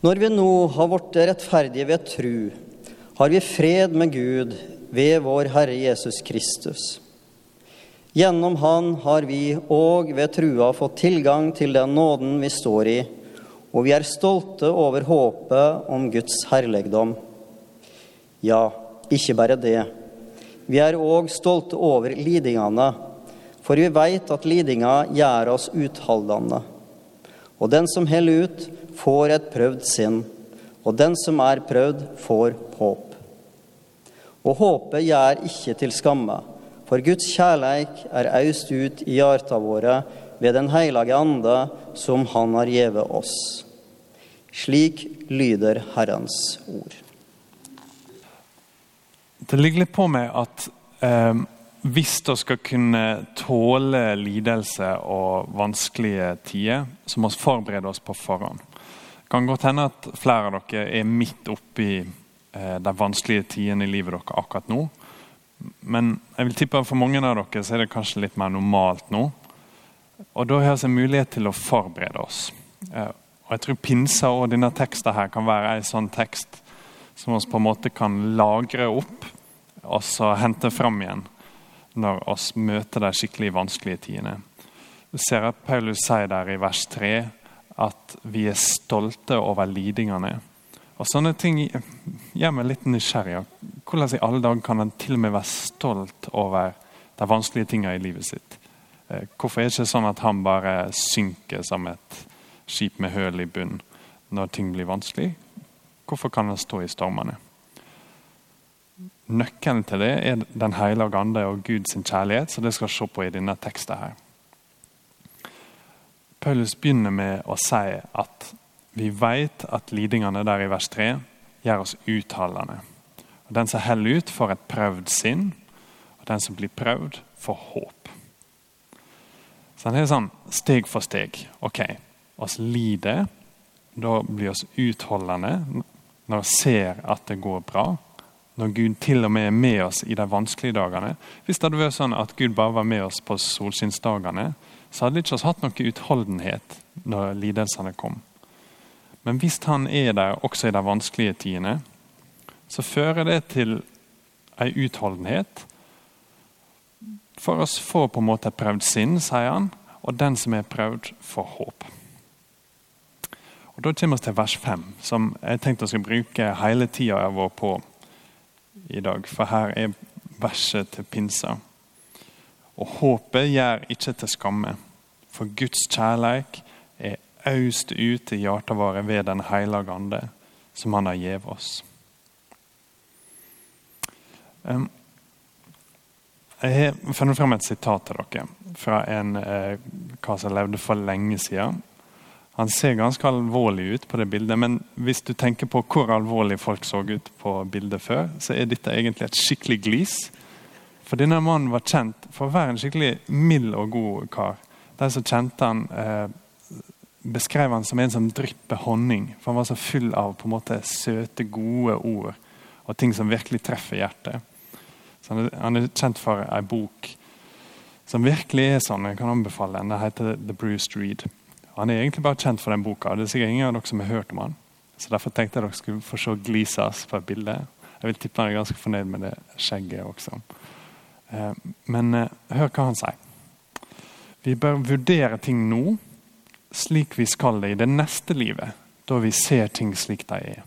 Når vi nå har blitt rettferdige ved tru, har vi fred med Gud ved vår Herre Jesus Kristus. Gjennom Han har vi òg ved trua fått tilgang til den nåden vi står i, og vi er stolte over håpet om Guds herligdom. Ja, ikke bare det. Vi er òg stolte over lidingene, for vi veit at lidinga gjør oss utholdende. Og den som holder ut, får et prøvd sinn, og den som er prøvd, får håp. Og håpet gjør ikke til skamme, for Guds kjærleik er aust ut i hjarta våre ved Den heilage ande, som Han har gjeve oss. Slik lyder Herrens ord. Det ligger litt på meg at eh, hvis vi skal kunne tåle lidelse og vanskelige tider, så må vi forberede oss på forhånd. Kan godt hende at flere av dere er midt oppi eh, den vanskelige tiden i livet deres akkurat nå. Men jeg vil tippe at for mange av dere så er det kanskje litt mer normalt nå. Og Da har vi en mulighet til å forberede oss. Eh, og jeg tror Pinsa og denne teksten her kan være en sånn tekst som vi på en måte kan lagre opp og så hente fram igjen når vi møter de skikkelig vanskelige tidene. Du ser at Paulus sier der i vers 3 at vi er stolte over lidingene. Og Sånne ting gjør meg litt nysgjerrig. Hvordan i alle dager kan en til og med være stolt over de vanskelige tingene i livet sitt? Eh, hvorfor er det ikke sånn at han bare synker som et skip med høl i bunnen når ting blir vanskelig? Hvorfor kan han stå i stormene? Nøkkelen til det er Den hellige ande og Guds kjærlighet, så det skal vi se på i denne teksten. her. Paulus begynner med å si at vi vet at lidingene der i vers 3 gjør oss uttalende. Og Den som heller ut, får et prøvd sinn, og den som blir prøvd, får håp. Så han er sånn steg for steg. Ok, oss lider. Da blir oss utholdende når vi ser at det går bra når Gud til og med er med oss i de vanskelige dagene. Hvis det hadde vært sånn at Gud bare var med oss på solskinnsdagene, så hadde vi ikke hatt noe utholdenhet når lidelsene kom. Men hvis han er der også i de vanskelige tidene, så fører det til en utholdenhet. For oss får på en måte prøvd sinn, sier han, og den som er prøvd, får håp. Og Da kommer vi til vers 5, som jeg tenkte vi skulle bruke hele tida vår på i dag, for her er verset til pinsa. Og håpet gjør ikke til skamme, for Guds kjærleik er øst ut i hjertet vårt ved Den hellige ande, som Han har gitt oss. Jeg har funnet frem et sitat til dere fra en eh, hva som levde for lenge siden. Han ser ganske alvorlig ut på det bildet, men hvis du tenker på hvor alvorlig folk så ut på bildet før, så er dette egentlig et skikkelig glis. For denne mannen var kjent for å være en skikkelig mild og god kar. De som kjente han, eh, beskrev han som en som drypper honning. For han var så full av på en måte søte, gode ord og ting som virkelig treffer hjertet. Så han er, han er kjent for ei bok som virkelig er sånn. Jeg kan anbefale den. Den heter The Bruce Reed. Han er egentlig bare kjent for den boka. Det er sikkert ingen av dere som har hørt om han. Så Derfor tenkte jeg dere skulle få se Glisas på et bilde. Jeg vil tippe han er ganske fornøyd med det skjegget også. Eh, men eh, hør hva han sier. Vi bør vurdere ting nå slik vi skal det i det neste livet, da vi ser ting slik de er.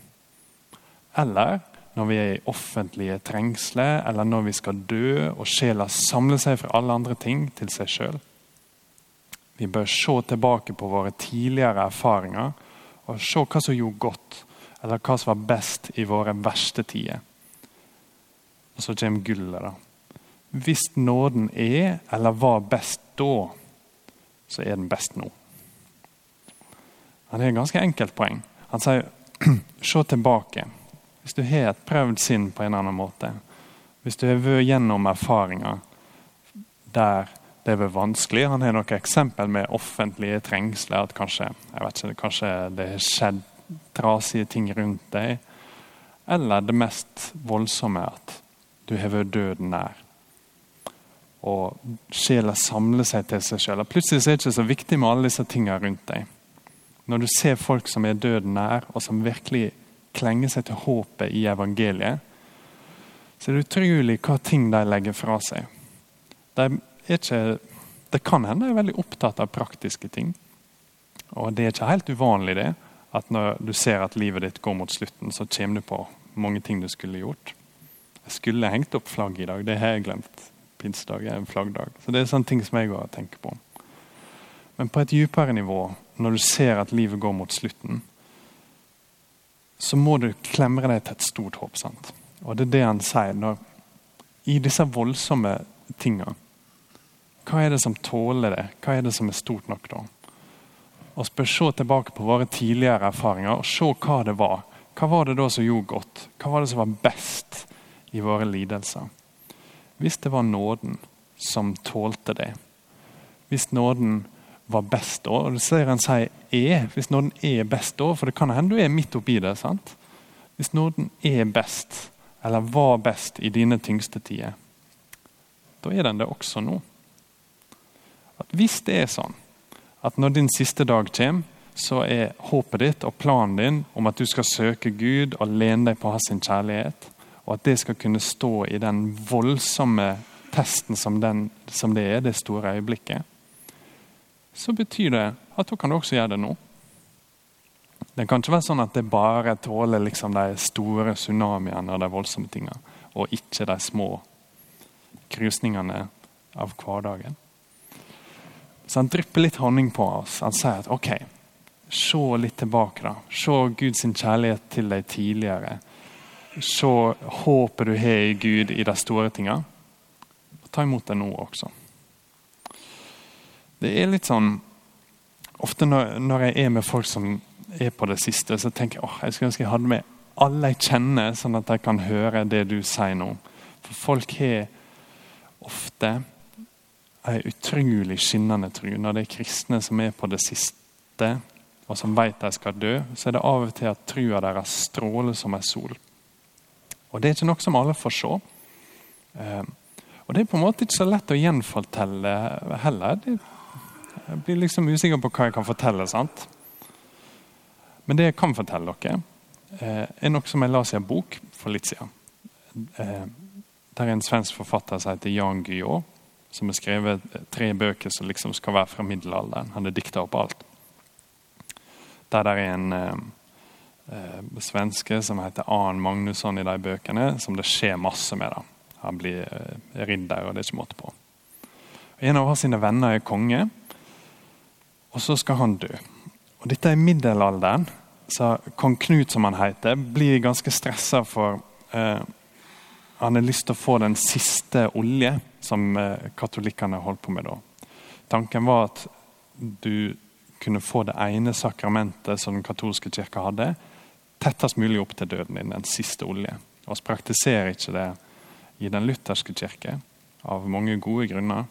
Eller når vi er i offentlige trengsler, eller når vi skal dø og sjela samler seg fra alle andre ting til seg sjøl. Vi bør se tilbake på våre tidligere erfaringer og se hva som gjorde godt, eller hva som var best i våre verste tider. Og så kommer gullet. da. Hvis nåden er eller var best da, så er den best nå. Det er et ganske enkelt poeng. Han sier se tilbake. Hvis du har et prøvd sinn på en annen måte, hvis du har vært gjennom erfaringer der det er vanskelig. Han har noen eksempel med offentlige trengsler. at Kanskje, ikke, kanskje det har skjedd trasige ting rundt deg. Eller det mest voldsomme, at du har vært døden nær. Og sjela samler seg til seg sjøl. Plutselig er det ikke så viktig med alle disse tingene rundt deg. Når du ser folk som er døden nær, og som virkelig klenger seg til håpet i evangeliet, så er det utrolig hva ting de legger fra seg. De ikke, det kan hende de er veldig opptatt av praktiske ting. Og det er ikke helt uvanlig det, at når du ser at livet ditt går mot slutten, så kommer du på mange ting du skulle gjort. Jeg skulle hengt opp flagget i dag, det har jeg glemt. Pinsedag er en flaggdag. Så det er sånne ting som jeg går og tenker på. Men på et dypere nivå, når du ser at livet går mot slutten, så må du klemre deg til et stort håp. sant? Og det er det han sier. Når, I disse voldsomme tinga, hva er det som tåler det? Hva er det som er stort nok da? Og spør se tilbake på våre tidligere erfaringer og se hva det var. Hva var det da som gjorde godt? Hva var det som var best i våre lidelser? Hvis det var nåden som tålte det, hvis nåden var best da. Og det ser han sier er, hvis nåden er best da, for det kan hende du er midt oppi det. sant? Hvis nåden er best, eller var best i dine tyngste tider, da er den det også nå. At Hvis det er sånn at når din siste dag kommer, så er håpet ditt og planen din om at du skal søke Gud og lene deg på hans kjærlighet, og at det skal kunne stå i den voldsomme testen som, den, som det er, det store øyeblikket, så betyr det at da kan du også gjøre det nå. Det kan ikke være sånn at det bare tåler liksom de store tsunamiene og de voldsomme tingene, og ikke de små krusningene av hverdagen. Så han drypper litt honning på oss. Han sier at ok, se litt tilbake. da. Se Guds kjærlighet til deg tidligere. Se håpet du har i Gud i de store tingene. Ta imot det nå også. Det er litt sånn Ofte når, når, jeg er med folk som er på det siste, så tenker jeg åh, jeg skulle ønske jeg hadde med alle jeg kjenner, sånn at de kan høre det du sier nå. For folk har ofte ei utrolig skinnende tro. Når det er kristne som er på det siste, og som vet de skal dø, så er det av og til at trua deres stråler som ei sol. Og Det er ikke noe som alle får se. Eh, og Det er på en måte ikke så lett å gjenfortelle heller. Jeg blir liksom usikker på hva jeg kan fortelle. sant? Men det jeg kan fortelle dere, eh, er noe som jeg leste i en bok for litt siden. Der er en svensk forfatter som heter Jan Guillou, som har skrevet tre bøker som liksom skal være fra middelalderen. Han har dikta opp alt. Der det er en eh, svenske som heter Arn Magnusson i de bøkene, som det skjer masse med. da. Han blir eh, ridder, og det er ikke måte på. En av sine venner er konge og så skal han dø. Og Dette er middelalderen, så kong Knut, som han heter, blir ganske stressa for eh, Han har lyst til å få den siste olje som eh, katolikkene holdt på med da. Tanken var at du kunne få det ene sakramentet som den katolske kirka hadde, tettest mulig opp til døden din, den siste olje. Vi praktiserer ikke det i den lutherske kirke av mange gode grunner.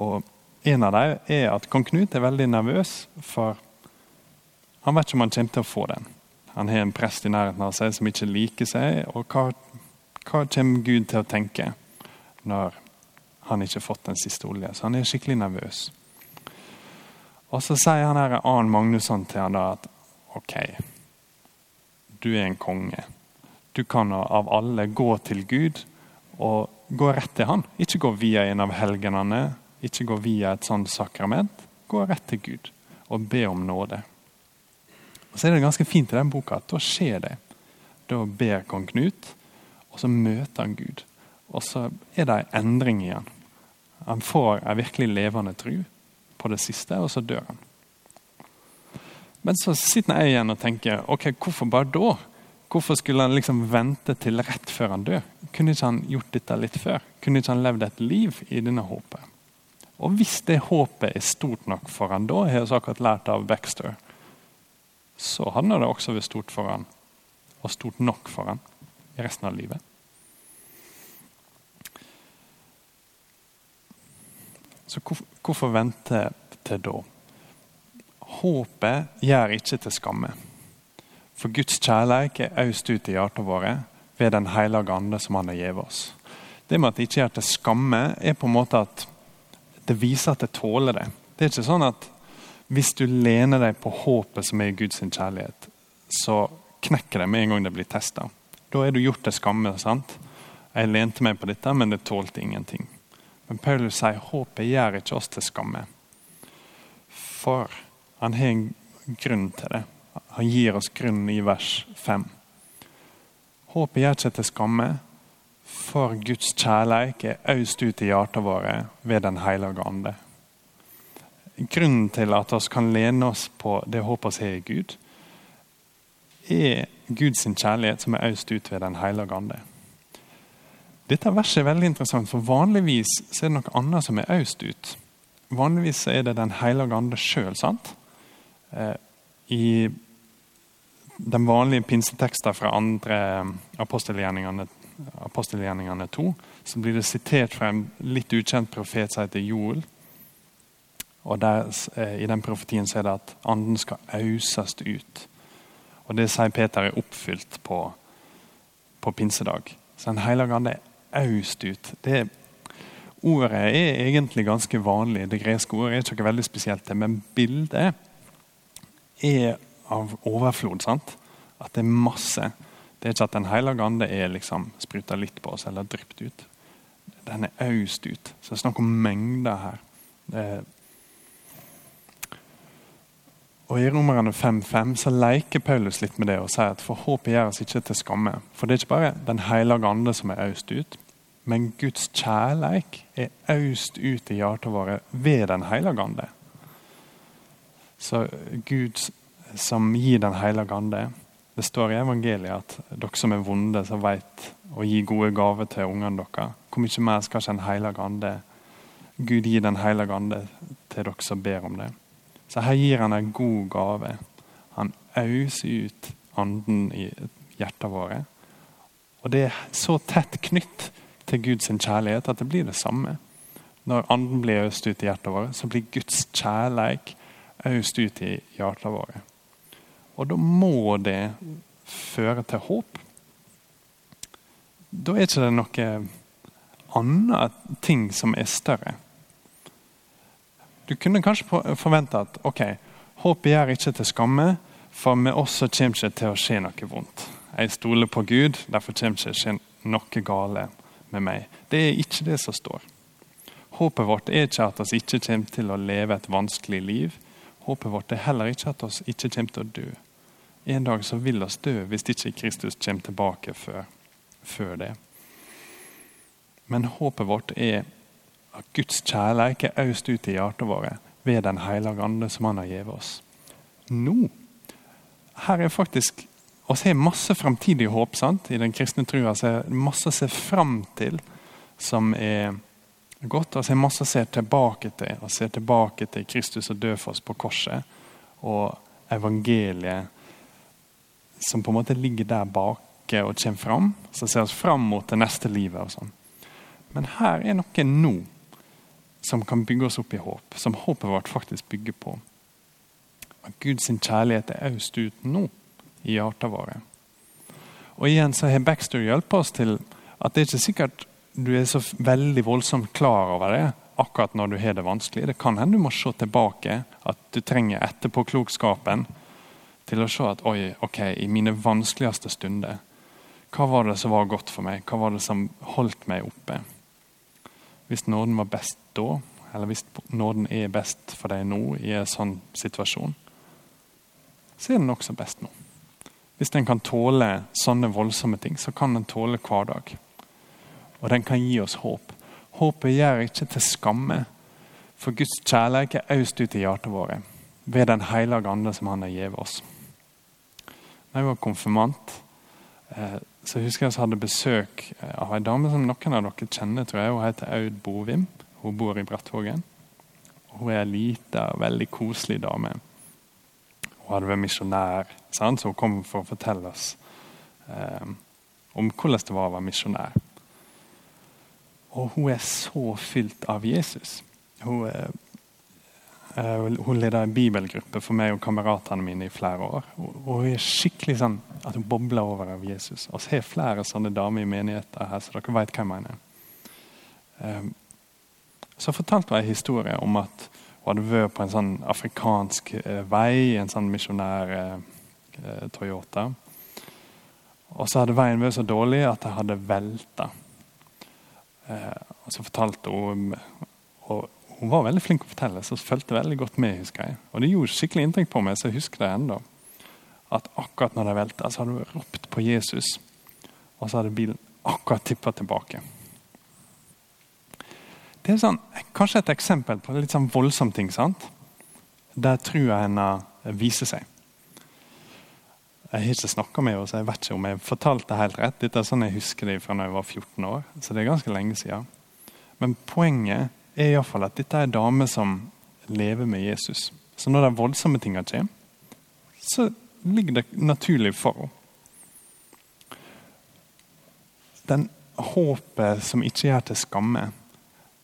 Og en av dem er at kong Knut er veldig nervøs, for han vet ikke om han kommer til å få den. Han har en prest i nærheten av seg som ikke liker seg. og hva, hva kommer Gud til å tenke når han ikke har fått den siste olje? Så han er skikkelig nervøs. Og Så sier han her Arn Magnusson til han da at OK, du er en konge. Du kan av alle gå til Gud og gå rett til han. Ikke gå via en av helgenene ikke gå via et sånt sakrament. Gå rett til Gud og be om nåde. Og så er det ganske fint i den boka at da skjer det. Da ber kong Knut, og så møter han Gud. Og så er det en endring i han. Han får en virkelig levende tru på det siste, og så dør han. Men så sitter jeg igjen og tenker ok, hvorfor bare da? Hvorfor skulle han liksom vente til rett før han dør? Kunne ikke han gjort dette litt før? Kunne ikke han levd et liv i denne håpet? Og hvis det håpet er stort nok for han, da har vi akkurat lært av Baxter, så handler det også vært stort for han, og stort nok for han i resten av livet. Så hvorfor vente til da? Håpet gjør ikke til skamme. For Guds kjærlighet er øst ut i hjertene våre ved Den hellige ande som Han har gitt oss. Det med at det ikke gjør til skamme, er på en måte at det viser at det tåler det. Det er ikke sånn at Hvis du lener deg på håpet som er i Guds kjærlighet, så knekker det med en gang det blir testa. Da er du gjort til skamme. sant? Jeg lente meg på dette, men det tålte ingenting. Men Paulus sier håpet gjør ikke oss til skamme. For han har en grunn til det. Han gir oss grunnen i vers 5. Håpet gjør ikke til skamme, for Guds kjærleik er øst ut i hjertet våre ved Den hellige ande. Grunnen til at vi kan lene oss på det håpet vi har i Gud, er Guds kjærlighet som er øst ut ved Den hellige ande. Dette verset er veldig interessant, for vanligvis er det noe annet som er øst ut. Vanligvis er det Den hellige ande sjøl. Eh, I den vanlige pinseteksten fra andre apostelgjerningene, apostelgjerningene 2 så blir det sitert fra en litt ukjent profet som heter Joel. Og der, eh, I den profetien så er det at anden skal auses ut. Og Det sier Peter er oppfylt på, på pinsedag. Så Den hellige ande er aust ut. Det, ordet er egentlig ganske vanlig. Det greske ordet er ikke veldig spesielt, men bildet er av overflod. sant? At det er masse. Det er ikke at Den hellige ande er liksom spruta litt på oss eller drypt ut. Den er aust ut. Så det er snakk om mengder her. Og I Romerne 5,5 så leker Paulus litt med det og sier at for håpet gjør oss ikke til skamme. For det er ikke bare Den hellige ande som er aust ut, men Guds kjærleik er aust ut i hjertet våre ved Den hellige ande. Så Gud som gir Den hellige ande Det står i evangeliet at dere som er vonde, som vet å gi gode gaver til ungene deres, hvor mye mer skal ikke Den hellige ande Gud gi Den hellige ande til dere som ber om det? Så her gir han en god gave. Han auser ut anden i hjertet våre. Og det er så tett knytt til Guds kjærlighet at det blir det samme. Når anden blir øst ut i hjertet vårt, så blir Guds kjærleik øst ut i hjertet våre. Og da må det føre til håp. Da er ikke det noe annet ting som er større. Du kunne kanskje forvente at ok, håpet gjør ikke til skamme, for med oss så kommer det ikke til å skje noe vondt. Jeg stoler på Gud, derfor kommer det ikke skje noe gale med meg. Det er ikke det som står. Håpet vårt er ikke at vi ikke kommer til å leve et vanskelig liv. Håpet vårt er heller ikke at vi ikke kommer til å dø. En dag så vil vi dø hvis ikke Kristus kommer tilbake før, før det. Men håpet vårt er at Guds kjærlighet er øst ut i hjertet våre ved Den hellige ande som Han har gitt oss. Nå her er faktisk oss har masse framtidig håp sant? i den kristne trua. Masse å se fram til som er godt. Altså, jeg er masse å se tilbake til. Og se tilbake til Kristus og dø for oss på korset. Og evangeliet som på en måte ligger der bak og kommer fram. Som ser oss fram mot det neste livet. og sånn. Men her er noe nå som kan bygge oss opp i håp. Som håpet vårt faktisk bygger på. At Guds kjærlighet er øst ut nå i hjertene våre. Og igjen så har Baxter hjulpet oss til at det er ikke sikkert du er så veldig voldsomt klar over det akkurat når du har det vanskelig. Det kan hende du må se tilbake, at du trenger etterpåklokskapen til å se at oi, ok, i mine vanskeligste stunder, hva var det som var godt for meg? Hva var det som holdt meg oppe? Hvis nåden var best da, eller hvis nåden er best for deg nå i en sånn situasjon, så er den også best nå. Hvis den kan tåle sånne voldsomme ting, så kan den tåle hverdag. Og den kan gi oss håp. Håpet gjør ikke til skamme, for Guds kjærlighet er øst ut i hjertet våre ved Den hellige ande som Han har gitt oss. Da jeg var konfirmant, eh, så husker jeg jeg hadde besøk av ei dame som noen av dere kjenner. tror jeg. Hun heter Aud Bovim. Hun bor i Brattvågen. Hun er ei lita, veldig koselig dame. Hun hadde vært misjonær, så hun kom for å fortelle oss eh, om hvordan det var å være misjonær. Og hun er så fylt av Jesus. Hun, hun leder en bibelgruppe for meg og kameratene mine i flere år. Og hun er skikkelig sånn at hun bobler over av Jesus. Og så har flere sånne damer i menigheter her, så dere vet hva jeg mener. Eh, så fortalte hun en historie om at Hun hadde vært på en sånn afrikansk eh, vei, en sånn misjonær eh, eh, Toyota. Og så hadde veien vært så dårlig at det hadde velta. Eh, og så fortalte hun og Hun var veldig flink å fortelle, så fulgte veldig godt med. husker jeg. Og det gjorde skikkelig inntrykk på meg, så jeg husker det ennå. At akkurat når det velta, så hadde hun ropt på Jesus. Og så hadde bilen akkurat tippa tilbake. Det er sånn, kanskje et eksempel på litt sånn voldsom ting. sant? Der trua henne viser seg. Jeg har ikke snakka med henne, så jeg vet ikke om jeg fortalte helt rett. Dette er sånn jeg husker det fra da jeg var 14 år, så det er ganske lenge siden. Men poenget er i fall at dette er ei dame som lever med Jesus. Så når de voldsomme tinga kommer, så ligger det naturlig for henne. Den håpet som ikke gjør til skamme,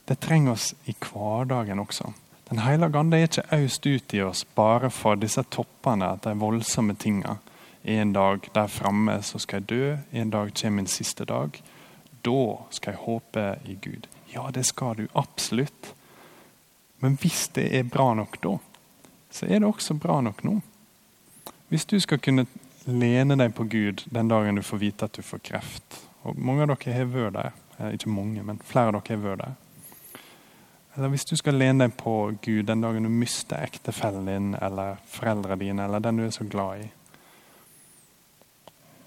det trenger oss i hverdagen også. Den hellige ande er ikke øst ut i oss bare for disse toppene, de voldsomme tingene en dag der framme så skal jeg dø. En dag kommer min siste dag. Da skal jeg håpe i Gud. Ja, det skal du absolutt. Men hvis det er bra nok da, så er det også bra nok nå. Hvis du skal kunne lene deg på Gud den dagen du får vite at du får kreft og Mange av dere har vært der. Eh, ikke mange, men flere av dere har vært der. Eller hvis du skal lene deg på Gud den dagen du mister ektefellen din eller foreldrene dine eller den du er så glad i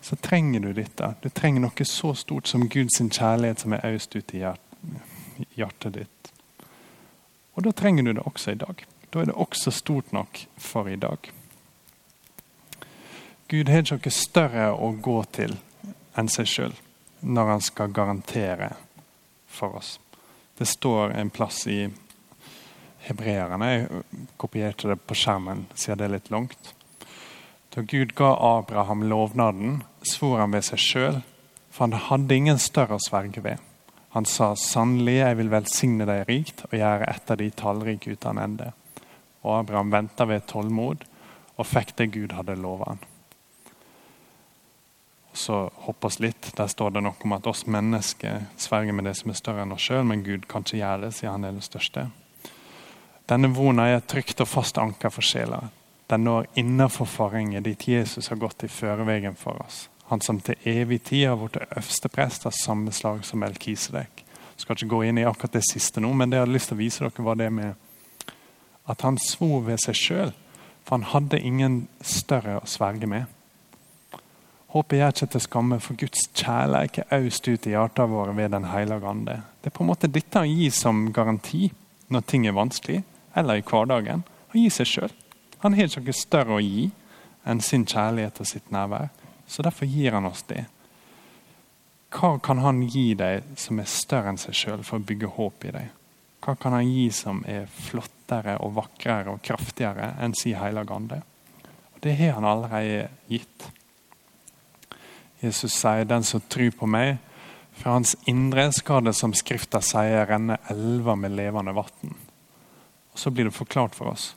så trenger du dette. Du trenger noe så stort som Guds kjærlighet som er øst ut i hjertet ditt. Og da trenger du det også i dag. Da er det også stort nok for i dag. Gud har ikke noe større å gå til enn seg sjøl når han skal garantere for oss. Det står en plass i hebreerne. Jeg kopierte det på skjermen siden det er litt langt. Da Gud ga Abraham lovnaden, svor han ved seg sjøl, for han hadde ingen større å sverge ved. Han sa sannelig, jeg vil velsigne deg rikt og gjøre et av de tallrike uten ende. Og Abraham venta ved tålmod og fikk det Gud hadde lova han. Så hopp oss litt. Der står det noe om at oss mennesker sverger med det som er større enn oss sjøl, men Gud kan ikke gjøre det, siden han er det største. Denne vona er et trygt og fast anker for sjela. Den når innenfor forhenget dit Jesus har gått i føreveien for oss. Han som til evig tid har blitt øverste prest av samme slag som Elkisedek. Skal ikke gå inn i akkurat det siste nå, men det jeg hadde lyst til å vise dere var det med at han svor ved seg sjøl. For han hadde ingen større å sverge med. Håpet gjør ikke til skamme, for Guds kjærlighet er øst ut i hjertene våre ved Den hellige ande. Det er på en måte dette han gir som garanti når ting er vanskelig, eller i hverdagen. Han gir seg sjøl. Han har ikke noe større å gi enn sin kjærlighet og sitt nærvær. Så derfor gir han oss det. Hva kan han gi deg som er større enn seg sjøl, for å bygge håp i deg? Hva kan han gi som er flottere og vakrere og kraftigere enn si hellige ande? Det har han allerede gitt. Jesus sier, 'Den som tror på meg, fra hans indre skal det, som Skrifta sier, renne elver med levende vann.' Så blir det forklart for oss.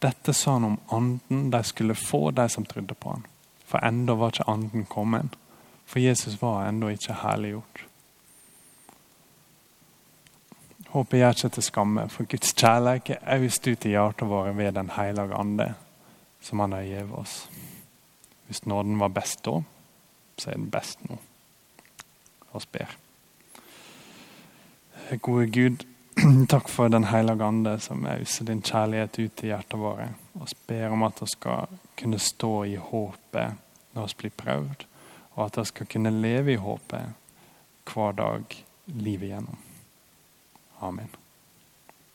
Dette sa han om anden de skulle få, de som trodde på han. For enda var ikke anden kommet. For Jesus var ennå ikke herliggjort. Håpet gjør ikke til skamme, for Guds kjærlighet er øst ut i hjertet våre ved Den hellige ande, som Han har gitt oss. Hvis nåden var best da, så er den best nå. Og ber. Gode Gud, Takk for Den hellige ande som auser din kjærlighet ut i hjertet våre. Og ber om at vi skal kunne stå i håpet når vi blir prøvd, og at vi skal kunne leve i håpet hver dag livet igjennom. Amen.